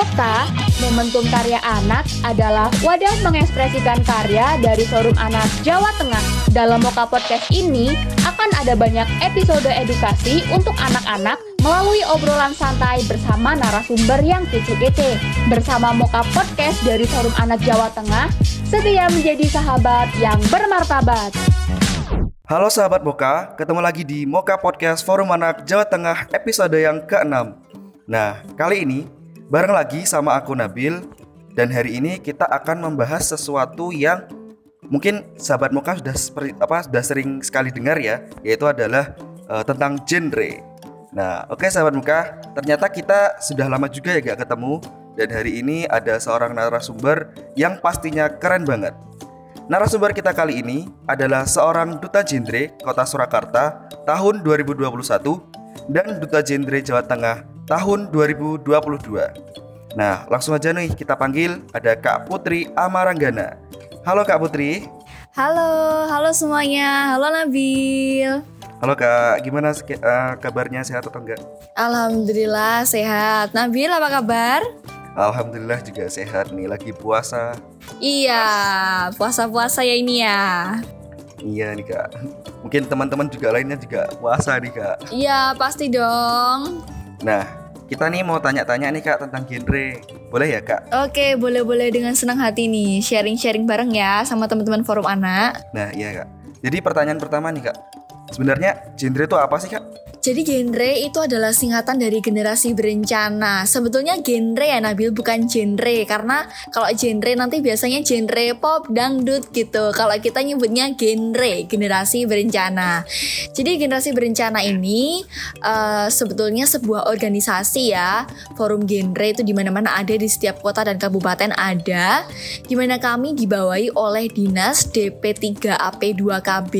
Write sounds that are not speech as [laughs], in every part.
Mokta, Momentum Karya Anak adalah wadah mengekspresikan karya dari Forum Anak Jawa Tengah. Dalam Moka Podcast ini akan ada banyak episode edukasi untuk anak-anak melalui obrolan santai bersama narasumber yang kece-kece. Bersama Moka Podcast dari Forum Anak Jawa Tengah, setia menjadi sahabat yang bermartabat. Halo sahabat Moka, ketemu lagi di Moka Podcast Forum Anak Jawa Tengah episode yang ke-6. Nah, kali ini Bareng lagi sama aku Nabil dan hari ini kita akan membahas sesuatu yang mungkin sahabat Moka sudah seperti apa sudah sering sekali dengar ya, yaitu adalah uh, tentang genre. Nah, oke okay, sahabat Moka, ternyata kita sudah lama juga ya gak ketemu dan hari ini ada seorang narasumber yang pastinya keren banget. Narasumber kita kali ini adalah seorang duta genre Kota Surakarta tahun 2021 dan duta genre Jawa Tengah tahun 2022. Nah, langsung aja nih kita panggil ada Kak Putri Amaranggana. Halo Kak Putri. Halo, halo semuanya. Halo Nabil. Halo Kak, gimana uh, kabarnya sehat atau enggak? Alhamdulillah sehat. Nabil apa kabar? Alhamdulillah juga sehat nih, lagi puasa. Iya, puasa-puasa ya ini ya. Iya nih kak. Mungkin teman-teman juga lainnya juga puasa nih kak. Iya pasti dong. Nah, kita nih mau tanya-tanya nih kak tentang genre. Boleh ya kak? Oke, boleh-boleh dengan senang hati nih. Sharing-sharing bareng ya sama teman-teman forum anak. Nah iya kak. Jadi pertanyaan pertama nih kak. Sebenarnya genre itu apa sih kak? Jadi genre itu adalah singkatan dari generasi berencana. Sebetulnya genre ya Nabil bukan genre karena kalau genre nanti biasanya genre pop, dangdut gitu. Kalau kita nyebutnya genre, generasi berencana. Jadi generasi berencana ini uh, sebetulnya sebuah organisasi ya. Forum genre itu di mana-mana ada di setiap kota dan kabupaten ada. Di mana kami dibawahi oleh Dinas DP3AP2KB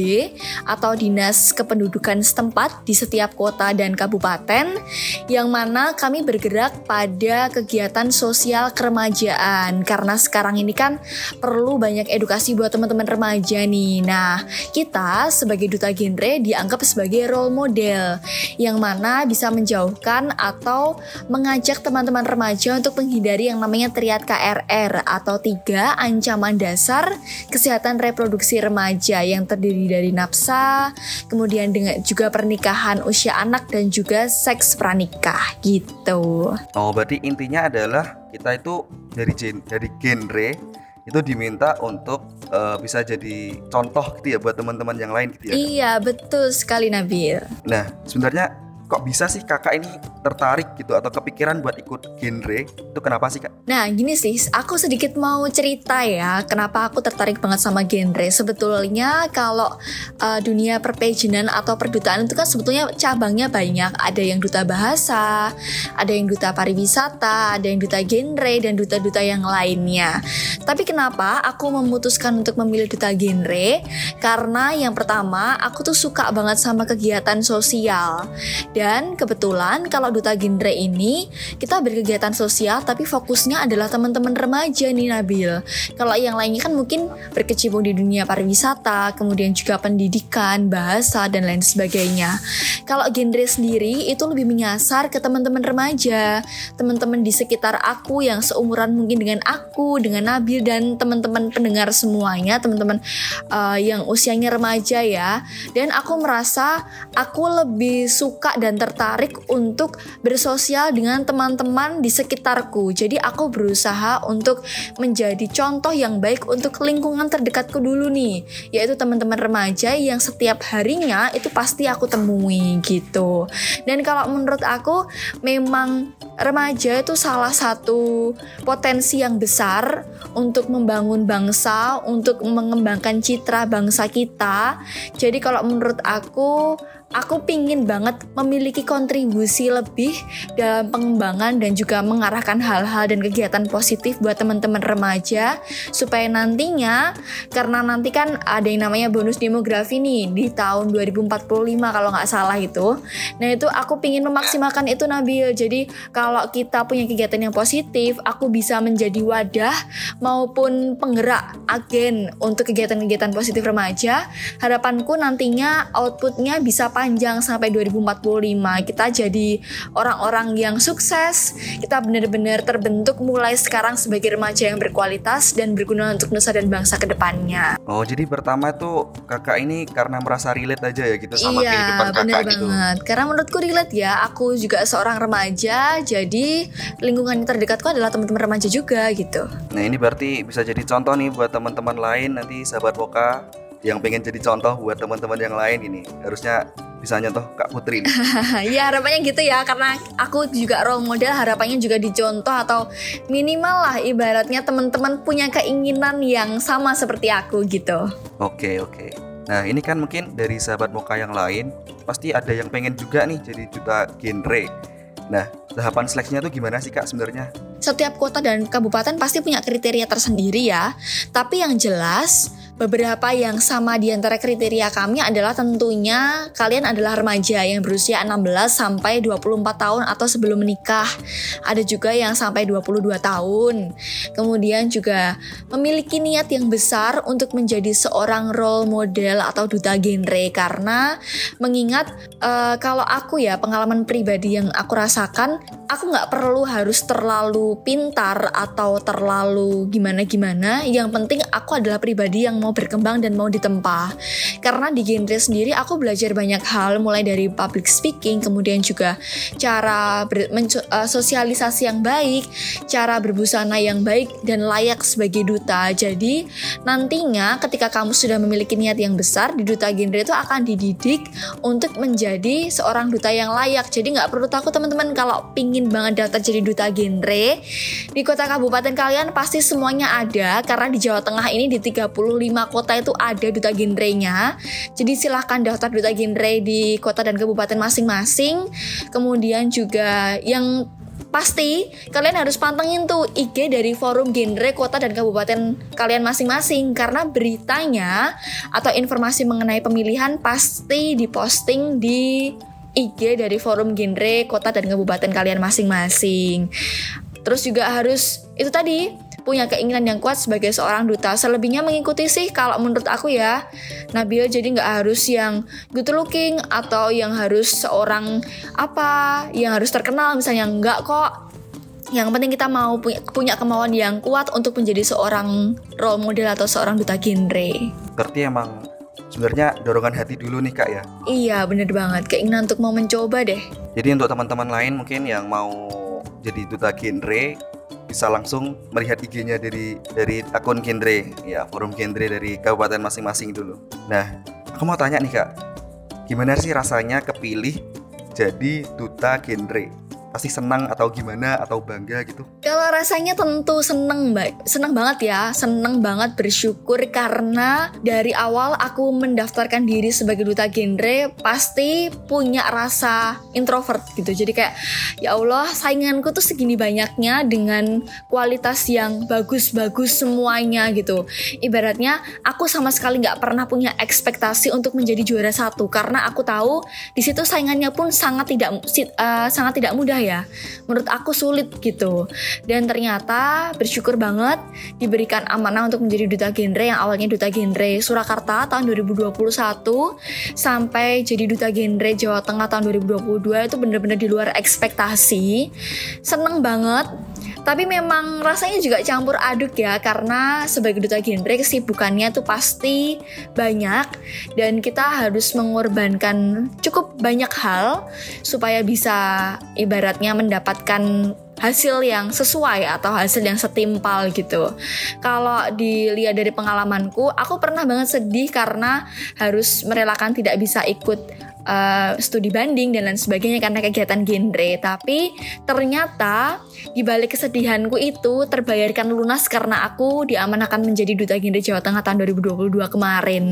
atau Dinas Kependudukan setempat di setiap setiap kota dan kabupaten yang mana kami bergerak pada kegiatan sosial keremajaan karena sekarang ini kan perlu banyak edukasi buat teman-teman remaja nih. Nah, kita sebagai duta genre dianggap sebagai role model yang mana bisa menjauhkan atau mengajak teman-teman remaja untuk menghindari yang namanya triad KRR atau tiga ancaman dasar kesehatan reproduksi remaja yang terdiri dari nafsa, kemudian dengan juga pernikahan usia usia anak dan juga seks pranikah gitu. Oh, berarti intinya adalah kita itu dari gen dari genre itu diminta untuk uh, bisa jadi contoh gitu ya buat teman-teman yang lain gitu ya. Iya, betul sekali Nabil. Nah, sebenarnya kok bisa sih kakak ini tertarik gitu atau kepikiran buat ikut genre? Itu kenapa sih kak? Nah gini sih aku sedikit mau cerita ya kenapa aku tertarik banget sama genre. Sebetulnya kalau uh, dunia perpejinan atau perdutaan itu kan sebetulnya cabangnya banyak. Ada yang duta bahasa ada yang duta pariwisata ada yang duta genre dan duta-duta yang lainnya. Tapi kenapa aku memutuskan untuk memilih duta genre? Karena yang pertama aku tuh suka banget sama kegiatan sosial kebetulan kalau Duta Genre ini kita berkegiatan sosial tapi fokusnya adalah teman-teman remaja nih Nabil. Kalau yang lainnya kan mungkin berkecimpung di dunia pariwisata, kemudian juga pendidikan, bahasa dan lain sebagainya. Kalau genre sendiri itu lebih menyasar ke teman-teman remaja, teman-teman di sekitar aku yang seumuran mungkin dengan aku, dengan Nabil dan teman-teman pendengar semuanya, teman-teman uh, yang usianya remaja ya. Dan aku merasa aku lebih suka dan dan tertarik untuk bersosial dengan teman-teman di sekitarku. Jadi aku berusaha untuk menjadi contoh yang baik untuk lingkungan terdekatku dulu nih, yaitu teman-teman remaja yang setiap harinya itu pasti aku temui gitu. Dan kalau menurut aku memang remaja itu salah satu potensi yang besar untuk membangun bangsa, untuk mengembangkan citra bangsa kita. Jadi kalau menurut aku aku pingin banget memiliki kontribusi lebih dalam pengembangan dan juga mengarahkan hal-hal dan kegiatan positif buat teman-teman remaja supaya nantinya karena nanti kan ada yang namanya bonus demografi nih di tahun 2045 kalau nggak salah itu. Nah itu aku pingin memaksimalkan itu Nabil. Jadi kalau kita punya kegiatan yang positif aku bisa menjadi wadah maupun penggerak agen untuk kegiatan-kegiatan positif remaja. Harapanku nantinya outputnya bisa panjang sampai 2045 kita jadi orang-orang yang sukses kita benar-benar terbentuk mulai sekarang sebagai remaja yang berkualitas dan berguna untuk nusa dan bangsa ke depannya Oh jadi pertama tuh kakak ini karena merasa relate aja ya gitu sama iya, kehidupan kakak bener gitu. banget. Karena menurutku relate ya, aku juga seorang remaja, jadi lingkungan terdekatku adalah teman-teman remaja juga gitu. Nah ini berarti bisa jadi contoh nih buat teman-teman lain nanti sahabat Woka yang pengen jadi contoh buat teman-teman yang lain ini harusnya bisa nyontoh Kak Putri nih. [laughs] ya harapannya gitu ya, karena aku juga role model, harapannya juga dicontoh atau minimal lah ibaratnya teman-teman punya keinginan yang sama seperti aku gitu. Oke oke. Nah ini kan mungkin dari sahabat Moka yang lain pasti ada yang pengen juga nih jadi duta genre. Nah tahapan seleksinya tuh gimana sih kak sebenarnya? Setiap kota dan kabupaten pasti punya kriteria tersendiri ya. Tapi yang jelas, beberapa yang sama di antara kriteria kami adalah tentunya kalian adalah remaja yang berusia 16 sampai 24 tahun atau sebelum menikah. Ada juga yang sampai 22 tahun. Kemudian juga memiliki niat yang besar untuk menjadi seorang role model atau duta genre karena mengingat eh, kalau aku ya pengalaman pribadi yang aku rasakan, aku nggak perlu harus terlalu pintar atau terlalu gimana-gimana. Yang penting aku adalah pribadi yang mau berkembang dan mau ditempa. Karena di genre sendiri aku belajar banyak hal mulai dari public speaking, kemudian juga cara ber- eh, sosialisasi yang baik, cara berbusana yang baik dan layak sebagai duta. Jadi nantinya ketika kamu sudah memiliki niat yang besar di duta genre itu akan dididik untuk menjadi seorang duta yang layak. Jadi nggak perlu takut teman-teman kalau pingin banget daftar jadi duta genre di kota kabupaten kalian pasti semuanya ada karena di Jawa Tengah ini di 35 kota itu ada duta genrenya. Jadi silahkan daftar duta genre di kota dan kabupaten masing-masing. Kemudian juga yang pasti kalian harus pantengin tuh IG dari forum genre kota dan kabupaten kalian masing-masing karena beritanya atau informasi mengenai pemilihan pasti diposting di IG dari forum genre kota dan kabupaten kalian masing-masing. Terus juga harus itu tadi punya keinginan yang kuat sebagai seorang duta. Selebihnya mengikuti sih kalau menurut aku ya. Nabil jadi nggak harus yang good looking atau yang harus seorang apa yang harus terkenal misalnya nggak kok. Yang penting kita mau punya, punya kemauan yang kuat untuk menjadi seorang role model atau seorang duta genre. Berarti emang sebenarnya dorongan hati dulu nih kak ya. Iya bener banget keinginan untuk mau mencoba deh. Jadi untuk teman-teman lain mungkin yang mau jadi duta genre bisa langsung melihat IG-nya dari dari akun genre ya forum genre dari kabupaten masing-masing dulu. Nah, aku mau tanya nih kak, gimana sih rasanya kepilih jadi duta genre? Pasti senang atau gimana atau bangga gitu? Kalau rasanya tentu seneng mbak, seneng banget ya, seneng banget bersyukur karena dari awal aku mendaftarkan diri sebagai duta genre pasti punya rasa introvert gitu. Jadi kayak ya Allah sainganku tuh segini banyaknya dengan kualitas yang bagus-bagus semuanya gitu. Ibaratnya aku sama sekali nggak pernah punya ekspektasi untuk menjadi juara satu karena aku tahu di situ saingannya pun sangat tidak uh, sangat tidak mudah ya. Menurut aku sulit gitu. Dan ternyata bersyukur banget diberikan amanah untuk menjadi duta genre yang awalnya duta genre Surakarta tahun 2021 sampai jadi duta genre Jawa Tengah tahun 2022 itu bener-bener di luar ekspektasi. Seneng banget tapi memang rasanya juga campur aduk ya karena sebagai duta genre kesibukannya tuh pasti banyak dan kita harus mengorbankan cukup banyak hal supaya bisa ibaratnya mendapatkan hasil yang sesuai atau hasil yang setimpal gitu. Kalau dilihat dari pengalamanku, aku pernah banget sedih karena harus merelakan tidak bisa ikut uh, studi banding dan lain sebagainya karena kegiatan genre. Tapi ternyata di balik kesedihanku itu terbayarkan lunas karena aku diamanahkan menjadi duta genre Jawa Tengah tahun 2022 kemarin.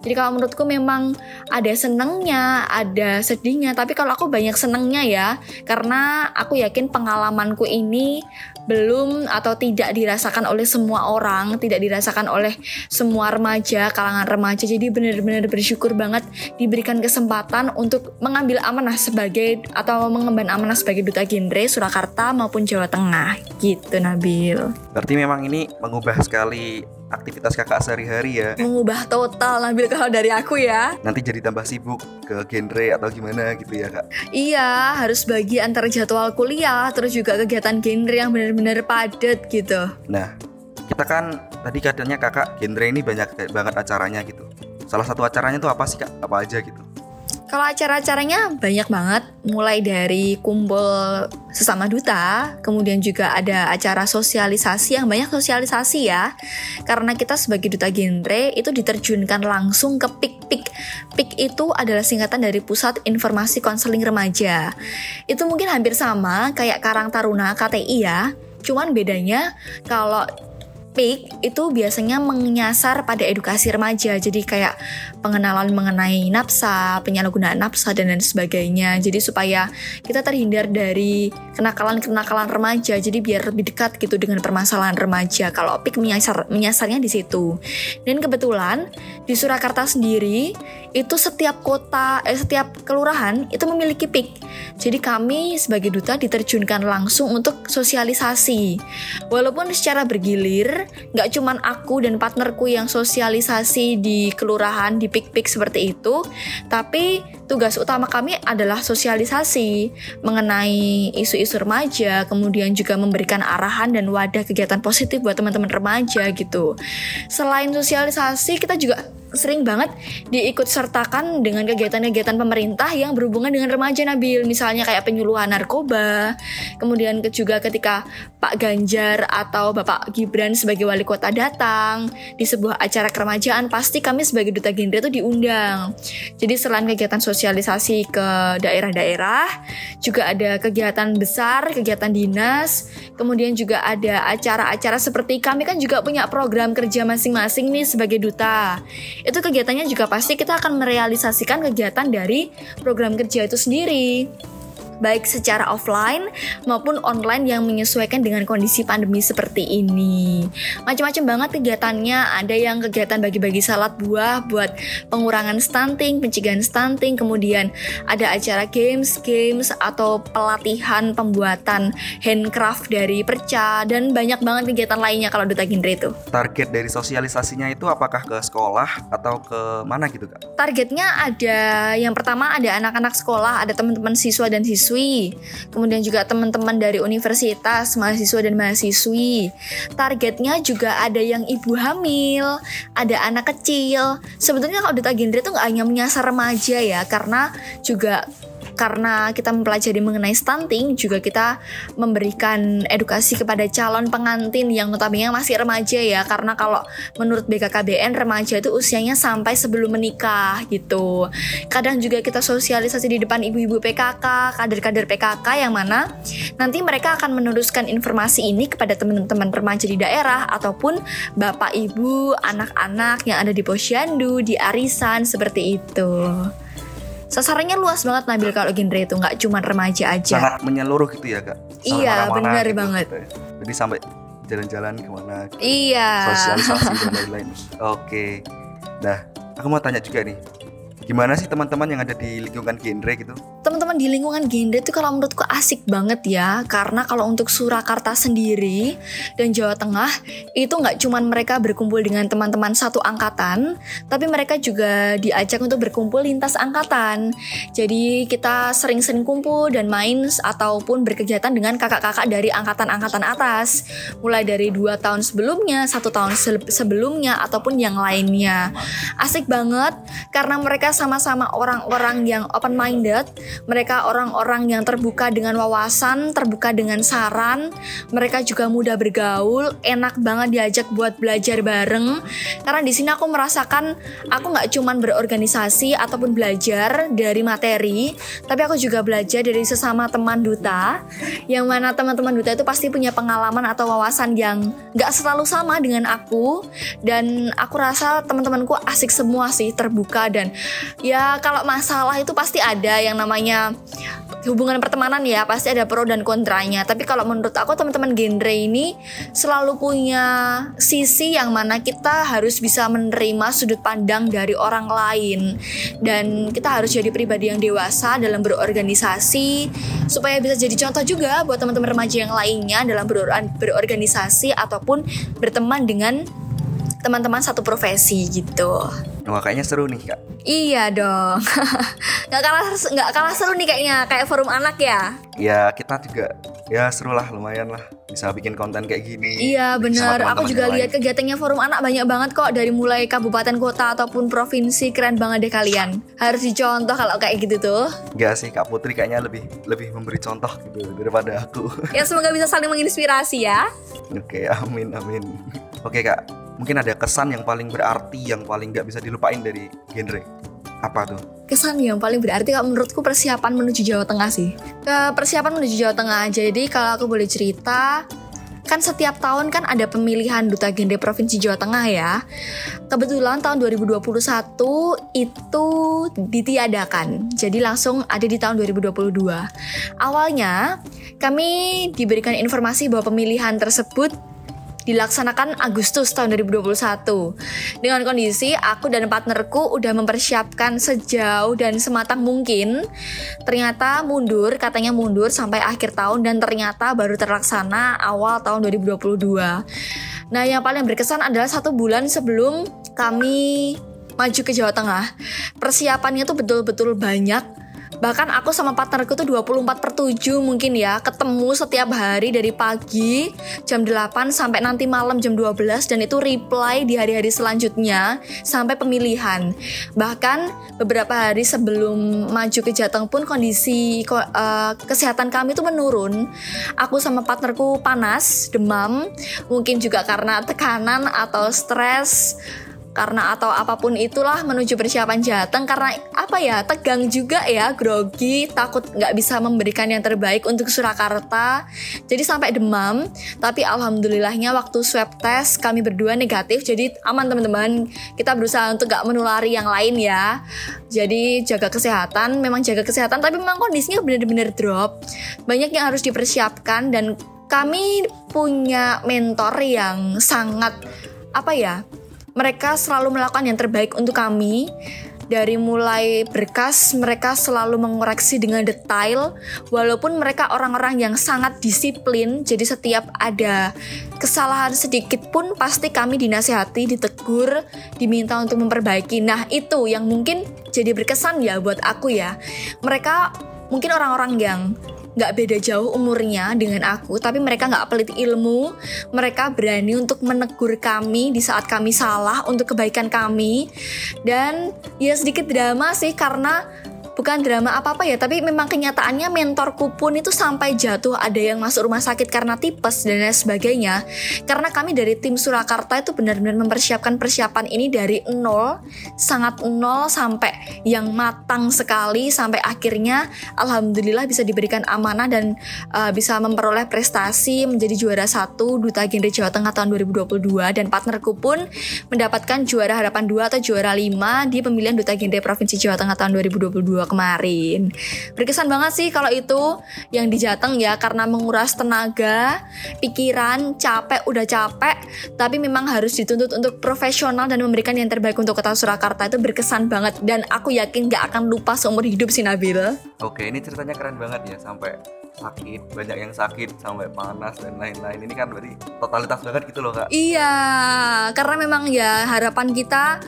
Jadi kalau menurutku memang ada senengnya, ada sedihnya. Tapi kalau aku banyak senengnya ya, karena aku yakin pengalamanku ini belum atau tidak dirasakan oleh semua orang, tidak dirasakan oleh semua remaja, kalangan remaja. Jadi benar-benar bersyukur banget diberikan kesempatan untuk mengambil amanah sebagai atau mengemban amanah sebagai duta genre Surakarta maupun Jawa Tengah. Gitu Nabil. Berarti memang ini mengubah sekali aktivitas kakak sehari-hari ya. Mengubah total Nabil kalau dari aku ya. Nanti jadi tambah sibuk ke genre atau gimana gitu ya kak. Iya, harus bagi antara jadwal kuliah terus juga kegiatan genre yang benar-benar padat gitu. Nah, kita kan tadi katanya kakak genre ini banyak banget acaranya gitu. Salah satu acaranya tuh apa sih kak? Apa aja gitu? Kalau acara-acaranya banyak banget, mulai dari kumpul sesama duta, kemudian juga ada acara sosialisasi yang banyak sosialisasi ya. Karena kita sebagai duta genre itu diterjunkan langsung ke PIK-PIK. PIK itu adalah singkatan dari Pusat Informasi Konseling Remaja. Itu mungkin hampir sama kayak Karang Taruna KTI ya. Cuman bedanya kalau PIK itu biasanya menyasar pada edukasi remaja, jadi kayak pengenalan mengenai nafsa, penyalahgunaan nafsa dan lain sebagainya. Jadi supaya kita terhindar dari kenakalan-kenakalan remaja, jadi biar lebih dekat gitu dengan permasalahan remaja. Kalau PIK menyasar menyasarnya di situ. Dan kebetulan di Surakarta sendiri itu setiap kota, eh, setiap kelurahan itu memiliki PIK. Jadi kami sebagai duta diterjunkan langsung untuk sosialisasi. Walaupun secara bergilir nggak cuman aku dan partnerku yang sosialisasi di kelurahan di pik-pik seperti itu tapi tugas utama kami adalah sosialisasi mengenai isu-isu remaja kemudian juga memberikan arahan dan wadah kegiatan positif buat teman-teman remaja gitu. Selain sosialisasi kita juga sering banget diikut sertakan dengan kegiatan-kegiatan pemerintah yang berhubungan dengan remaja Nabil. Misalnya kayak penyuluhan narkoba kemudian juga ketika Pak Ganjar atau Bapak Gibran sebagai wali kota datang di sebuah acara keremajaan pasti kami sebagai duta genre itu diundang. Jadi selain kegiatan sosialisasi ke daerah-daerah. Juga ada kegiatan besar kegiatan dinas. Kemudian juga ada acara-acara seperti kami kan juga punya program kerja masing-masing nih sebagai duta. Itu kegiatannya juga pasti kita akan merealisasikan kegiatan dari program kerja itu sendiri baik secara offline maupun online yang menyesuaikan dengan kondisi pandemi seperti ini. Macam-macam banget kegiatannya, ada yang kegiatan bagi-bagi salad buah buat pengurangan stunting, pencegahan stunting, kemudian ada acara games, games atau pelatihan pembuatan handcraft dari perca dan banyak banget kegiatan lainnya kalau Duta Ginre itu. Target dari sosialisasinya itu apakah ke sekolah atau ke mana gitu kak? Targetnya ada yang pertama ada anak-anak sekolah, ada teman-teman siswa dan siswa mahasiswi, kemudian juga teman-teman dari universitas, mahasiswa dan mahasiswi. Targetnya juga ada yang ibu hamil, ada anak kecil. Sebetulnya kalau Duta Genre itu nggak hanya menyasar remaja ya, karena juga karena kita mempelajari mengenai stunting juga kita memberikan edukasi kepada calon pengantin yang notabene masih remaja ya. Karena kalau menurut BKKBN remaja itu usianya sampai sebelum menikah gitu. Kadang juga kita sosialisasi di depan ibu-ibu PKK kader-kader PKK yang mana nanti mereka akan meneruskan informasi ini kepada teman-teman remaja di daerah ataupun bapak ibu anak-anak yang ada di posyandu di arisan seperti itu sasarannya luas banget Nabil kalau genre itu. Nggak cuma remaja aja. Sangat menyeluruh gitu ya kak? Sampai iya benar gitu. banget. jadi sampai jalan-jalan ke mana gitu. iya. Sosialisasi dan lain-lain. Oke. Nah aku mau tanya juga nih gimana sih teman-teman yang ada di lingkungan genre gitu? Teman-teman di lingkungan genre itu kalau menurutku asik banget ya. Karena kalau untuk Surakarta sendiri dan Jawa Tengah itu nggak cuman mereka berkumpul dengan teman-teman satu angkatan tapi mereka juga diajak untuk berkumpul lintas angkatan. Jadi kita sering-sering kumpul dan main ataupun berkegiatan dengan kakak-kakak dari angkatan-angkatan atas. Mulai dari dua tahun sebelumnya satu tahun se- sebelumnya ataupun yang lainnya. Asik banget karena mereka sama-sama orang-orang yang open minded mereka orang-orang yang terbuka dengan wawasan, terbuka dengan saran. Mereka juga mudah bergaul, enak banget diajak buat belajar bareng. Karena di sini aku merasakan aku nggak cuman berorganisasi ataupun belajar dari materi, tapi aku juga belajar dari sesama teman duta. Yang mana teman-teman duta itu pasti punya pengalaman atau wawasan yang nggak selalu sama dengan aku. Dan aku rasa teman-temanku asik semua sih, terbuka dan ya kalau masalah itu pasti ada yang namanya hubungan pertemanan ya pasti ada pro dan kontranya tapi kalau menurut aku teman-teman genre ini selalu punya sisi yang mana kita harus bisa menerima sudut pandang dari orang lain dan kita harus jadi pribadi yang dewasa dalam berorganisasi supaya bisa jadi contoh juga buat teman-teman remaja yang lainnya dalam beror- berorganisasi ataupun berteman dengan teman-teman satu profesi gitu. Wah kayaknya seru nih kak. Iya dong, [laughs] nggak kalah nggak kalah seru nih kayaknya kayak forum anak ya. Ya kita juga ya seru lah lumayan lah bisa bikin konten kayak gini. Iya benar, aku juga lihat kegiatannya forum anak banyak banget kok dari mulai kabupaten kota ataupun provinsi keren banget deh kalian. Harus dicontoh kalau kayak gitu tuh. Enggak sih kak Putri kayaknya lebih lebih memberi contoh gitu daripada aku. Ya semoga bisa saling menginspirasi ya. [laughs] Oke amin amin. Oke kak mungkin ada kesan yang paling berarti yang paling nggak bisa dilupain dari genre apa tuh? kesan yang paling berarti kalau menurutku persiapan menuju Jawa Tengah sih. Ke persiapan menuju Jawa Tengah. Jadi kalau aku boleh cerita, kan setiap tahun kan ada pemilihan duta genre provinsi Jawa Tengah ya. Kebetulan tahun 2021 itu ditiadakan. Jadi langsung ada di tahun 2022. Awalnya kami diberikan informasi bahwa pemilihan tersebut dilaksanakan Agustus tahun 2021. Dengan kondisi aku dan partnerku udah mempersiapkan sejauh dan sematang mungkin. Ternyata mundur, katanya mundur sampai akhir tahun dan ternyata baru terlaksana awal tahun 2022. Nah, yang paling berkesan adalah satu bulan sebelum kami maju ke Jawa Tengah. Persiapannya tuh betul-betul banyak bahkan aku sama partnerku tuh 24 per 7 mungkin ya ketemu setiap hari dari pagi jam 8 sampai nanti malam jam 12 dan itu reply di hari-hari selanjutnya sampai pemilihan. Bahkan beberapa hari sebelum maju ke Jateng pun kondisi ko- eh, kesehatan kami tuh menurun. Aku sama partnerku panas demam mungkin juga karena tekanan atau stres karena atau apa pun itulah menuju persiapan Jateng. Karena apa ya tegang juga ya grogi takut nggak bisa memberikan yang terbaik untuk Surakarta. Jadi sampai demam. Tapi alhamdulillahnya waktu swab test kami berdua negatif. Jadi aman teman-teman. Kita berusaha untuk nggak menulari yang lain ya. Jadi jaga kesehatan. Memang jaga kesehatan tapi memang kondisinya benar-benar drop. Banyak yang harus dipersiapkan dan kami punya mentor yang sangat apa ya mereka selalu melakukan yang terbaik untuk kami. Dari mulai berkas, mereka selalu mengoreksi dengan detail, walaupun mereka orang-orang yang sangat disiplin. Jadi, setiap ada kesalahan sedikit pun, pasti kami dinasehati, ditegur, diminta untuk memperbaiki. Nah, itu yang mungkin jadi berkesan ya buat aku ya. Mereka mungkin orang-orang yang nggak beda jauh umurnya dengan aku, tapi mereka nggak pelit ilmu. Mereka berani untuk menegur kami di saat kami salah untuk kebaikan kami. Dan ya sedikit drama sih karena bukan drama apa-apa ya, tapi memang kenyataannya mentorku pun itu sampai jatuh. Ada yang masuk rumah sakit karena tipes dan lain sebagainya. Karena kami dari tim Surakarta itu benar-benar mempersiapkan persiapan ini dari nol, sangat nol sampai yang matang sekali sampai akhirnya alhamdulillah bisa diberikan amanah dan uh, bisa memperoleh prestasi menjadi juara satu Duta Genre Jawa Tengah tahun 2022 dan partnerku pun mendapatkan juara harapan 2 atau juara 5 di pemilihan Duta Genre Provinsi Jawa Tengah tahun 2022 kemarin. Berkesan banget sih kalau itu yang di Jateng ya karena menguras tenaga, pikiran, capek udah capek, tapi memang harus dituntut untuk profesional dan memberikan yang terbaik untuk kota Surakarta itu berkesan banget dan aku yakin gak akan lupa seumur hidup si Nabil. Oke ini ceritanya keren banget ya sampai sakit banyak yang sakit sampai panas dan lain-lain ini kan berarti totalitas banget gitu loh kak. Iya, karena memang ya harapan kita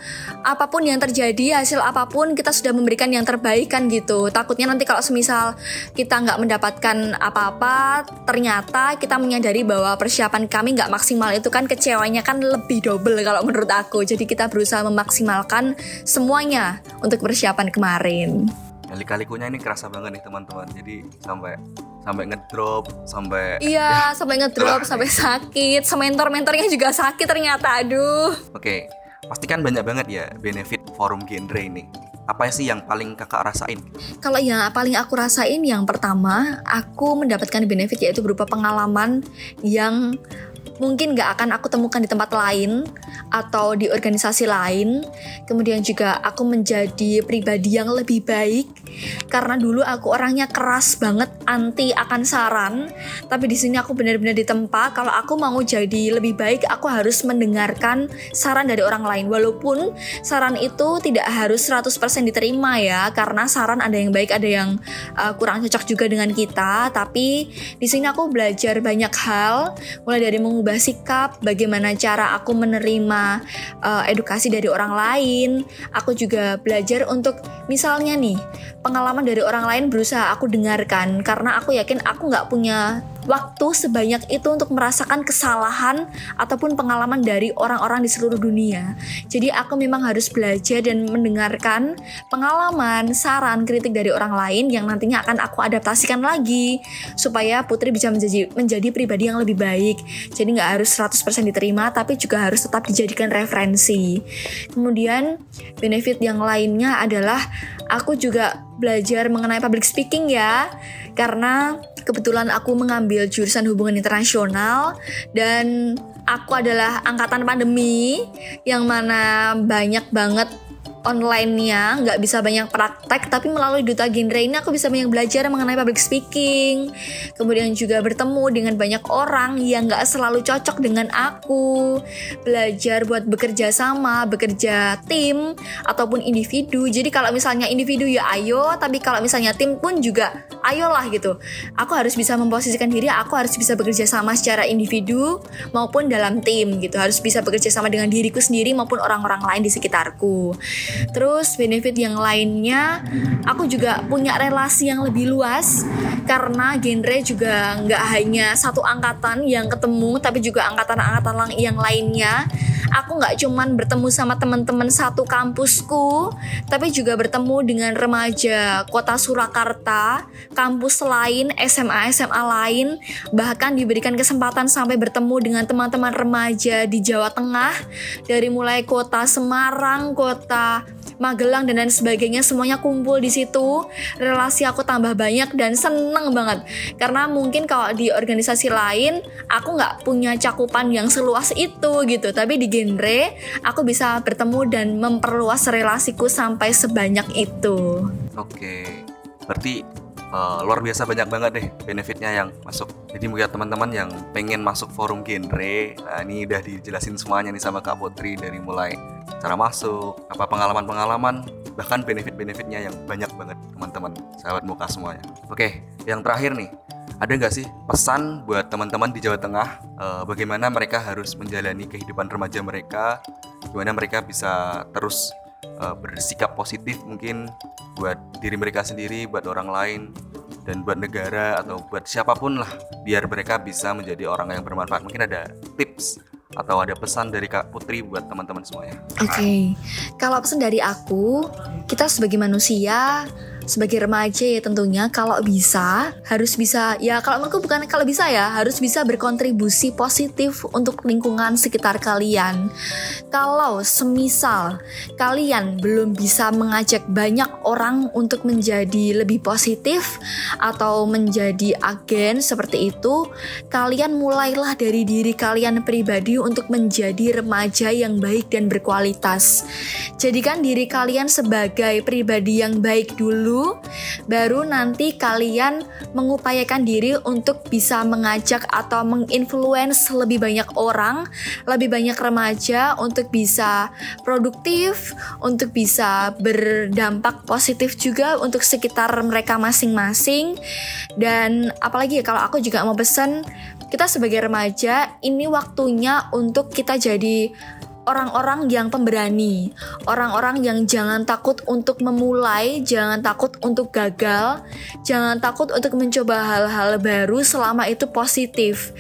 apa pun yang terjadi, hasil apa pun kita sudah memberikan yang terbaik kan gitu. Takutnya nanti kalau semisal kita nggak mendapatkan apa-apa, ternyata kita menyadari bahwa persiapan kami nggak maksimal itu kan kecewanya kan lebih double kalau menurut aku. Jadi kita berusaha memaksimalkan semuanya untuk persiapan kemarin. Kali-kalikunya ini kerasa banget nih teman-teman. Jadi sampai sampai ngedrop sampai Iya, [laughs] sampai ngedrop, sampai sakit, sementor-mentornya juga sakit ternyata. Aduh. Oke, pasti kan banyak banget ya benefit forum genre ini. Apa sih yang paling kakak rasain? Kalau yang paling aku rasain yang pertama, aku mendapatkan benefit yaitu berupa pengalaman yang mungkin gak akan aku temukan di tempat lain atau di organisasi lain. Kemudian juga aku menjadi pribadi yang lebih baik karena dulu aku orangnya keras banget anti akan saran, tapi di sini aku benar-benar ditempa kalau aku mau jadi lebih baik aku harus mendengarkan saran dari orang lain. Walaupun saran itu tidak harus 100% diterima ya karena saran ada yang baik ada yang uh, kurang cocok juga dengan kita, tapi di sini aku belajar banyak hal mulai dari mengubah mengubah sikap, bagaimana cara aku menerima uh, edukasi dari orang lain. Aku juga belajar untuk misalnya nih pengalaman dari orang lain berusaha aku dengarkan karena aku yakin aku nggak punya waktu sebanyak itu untuk merasakan kesalahan ataupun pengalaman dari orang-orang di seluruh dunia. Jadi aku memang harus belajar dan mendengarkan pengalaman, saran, kritik dari orang lain yang nantinya akan aku adaptasikan lagi supaya Putri bisa menjadi menjadi pribadi yang lebih baik. Jadi nggak harus 100% diterima tapi juga harus tetap dijadikan referensi. Kemudian benefit yang lainnya adalah aku juga belajar mengenai public speaking ya karena kebetulan aku mengambil jurusan hubungan internasional dan aku adalah angkatan pandemi yang mana banyak banget online-nya nggak bisa banyak praktek tapi melalui duta genre ini aku bisa banyak belajar mengenai public speaking. Kemudian juga bertemu dengan banyak orang yang nggak selalu cocok dengan aku. Belajar buat bekerja sama bekerja tim ataupun individu. Jadi kalau misalnya individu ya ayo. Tapi kalau misalnya tim pun juga ayolah gitu. Aku harus bisa memposisikan diri aku harus bisa bekerja sama secara individu maupun dalam tim gitu. Harus bisa bekerja sama dengan diriku sendiri maupun orang-orang lain di sekitarku Terus benefit yang lainnya, aku juga punya relasi yang lebih luas karena genre juga nggak hanya satu angkatan yang ketemu, tapi juga angkatan-angkatan yang lainnya. Aku nggak cuman bertemu sama teman-teman satu kampusku, tapi juga bertemu dengan remaja kota Surakarta, kampus lain, SMA-SMA lain, bahkan diberikan kesempatan sampai bertemu dengan teman-teman remaja di Jawa Tengah, dari mulai kota Semarang, kota Magelang dan lain sebagainya semuanya kumpul di situ. Relasi aku tambah banyak dan seneng banget. Karena mungkin kalau di organisasi lain aku nggak punya cakupan yang seluas itu gitu. Tapi di genre aku bisa bertemu dan memperluas relasiku sampai sebanyak itu. Oke. Berarti uh, luar biasa banyak banget deh benefitnya yang masuk. Jadi mungkin teman-teman yang pengen masuk forum genre, nah ini udah dijelasin semuanya nih sama Kak Putri dari mulai cara masuk, apa pengalaman-pengalaman, bahkan benefit-benefitnya yang banyak banget teman-teman, sahabat muka semuanya. Oke, yang terakhir nih, ada nggak sih pesan buat teman-teman di Jawa Tengah uh, bagaimana mereka harus menjalani kehidupan remaja mereka, gimana mereka bisa terus uh, bersikap positif mungkin buat diri mereka sendiri, buat orang lain, dan buat negara atau buat siapa pun lah biar mereka bisa menjadi orang yang bermanfaat. Mungkin ada tips atau ada pesan dari Kak Putri buat teman-teman semuanya? Oke, okay. kalau pesan dari aku, kita sebagai manusia sebagai remaja ya tentunya kalau bisa harus bisa ya kalau menurutku bukan kalau bisa ya harus bisa berkontribusi positif untuk lingkungan sekitar kalian. Kalau semisal kalian belum bisa mengajak banyak orang untuk menjadi lebih positif atau menjadi agen seperti itu, kalian mulailah dari diri kalian pribadi untuk menjadi remaja yang baik dan berkualitas. Jadikan diri kalian sebagai pribadi yang baik dulu dulu, baru nanti kalian mengupayakan diri untuk bisa mengajak atau menginfluence lebih banyak orang, lebih banyak remaja untuk bisa produktif, untuk bisa berdampak positif juga untuk sekitar mereka masing-masing. Dan apalagi ya kalau aku juga mau pesan kita sebagai remaja ini waktunya untuk kita jadi orang-orang yang pemberani, orang-orang yang jangan takut untuk memulai, jangan takut untuk gagal, jangan takut untuk mencoba hal-hal baru selama itu positif.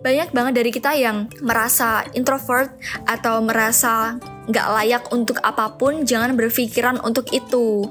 Banyak banget dari kita yang merasa introvert atau merasa nggak layak untuk apa pun, jangan berpikiran untuk itu.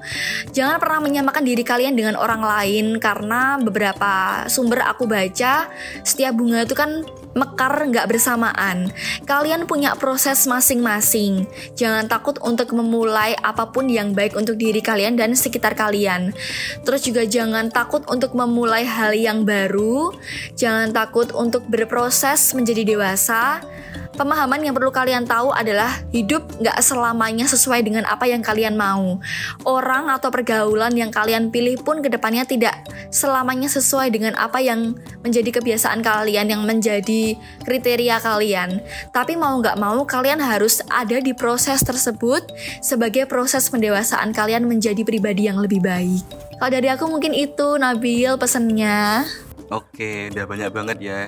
Jangan pernah menyamakan diri kalian dengan orang lain karena beberapa sumber aku baca setiap bunga itu kan mekar nggak bersamaan. Kalian punya proses masing-masing. Jangan takut untuk memulai apa pun yang baik untuk diri kalian dan sekitar kalian. Terus juga jangan takut untuk memulai hal yang baru. Jangan takut untuk berproses menjadi dewasa Pemahaman yang perlu kalian tahu adalah hidup nggak selamanya sesuai dengan apa yang kalian mau. Orang atau pergaulan yang kalian pilih pun ke depannya tidak selamanya sesuai dengan apa yang menjadi kebiasaan kalian, yang menjadi kriteria kalian. Tapi mau nggak mau kalian harus ada di proses tersebut sebagai proses pendewasaan kalian menjadi pribadi yang lebih baik. Kalau dari aku mungkin itu Nabil pesannya. Oke, udah banyak banget ya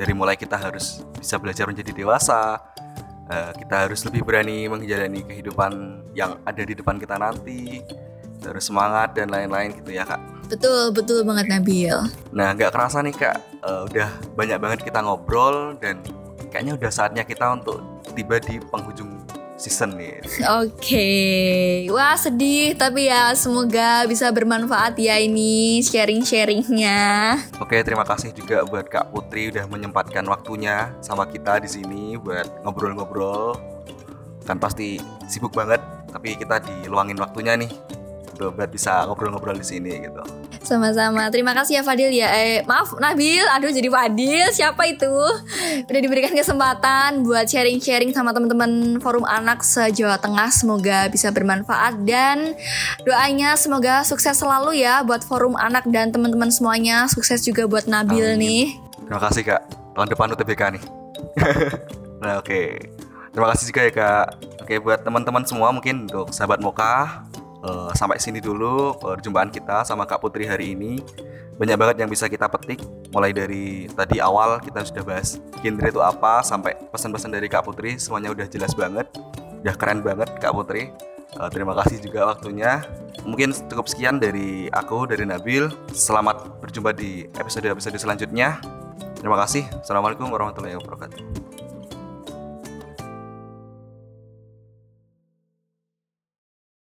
dari mulai kita harus bisa belajar menjadi dewasa uh, kita harus lebih berani menjalani kehidupan yang ada di depan kita nanti harus semangat dan lain-lain gitu ya kak. Betul betul banget Nabil. Nah nggak kerasa nih kak uh, udah banyak banget kita ngobrol dan kayaknya udah saatnya kita untuk tiba di penghujung season nih. Oke, okay. wah sedih tapi ya semoga bisa bermanfaat ya ini sharing-sharingnya. Oke, okay, terima kasih juga buat Kak Putri udah menyempatkan waktunya sama kita di sini buat ngobrol-ngobrol. Kan pasti sibuk banget, tapi kita diluangin waktunya nih buat bisa ngobrol-ngobrol di sini gitu. Sama-sama. Terima kasih ya Fadil ya. Eh, maaf Nabil, aduh jadi Fadil. Siapa itu? Udah diberikan kesempatan buat sharing-sharing sama teman-teman Forum Anak se-Jawa Tengah. Semoga bisa bermanfaat dan doanya semoga sukses selalu ya buat Forum Anak dan teman-teman semuanya. Sukses juga buat Nabil Amin. nih. Terima kasih Kak. Tahun depan UTBK nih. [laughs] nah, oke. Okay. Terima kasih juga ya Kak. Oke, buat teman-teman semua mungkin untuk sahabat Moka uh, sampai sini dulu perjumpaan kita sama Kak Putri hari ini. Banyak banget yang bisa kita petik mulai dari tadi awal kita sudah bahas genre itu apa sampai pesan-pesan dari Kak Putri semuanya udah jelas banget. Udah keren banget Kak Putri. Uh, terima kasih juga waktunya. Mungkin cukup sekian dari aku dari Nabil. Selamat berjumpa di episode-episode selanjutnya. Terima kasih. Assalamualaikum warahmatullahi wabarakatuh.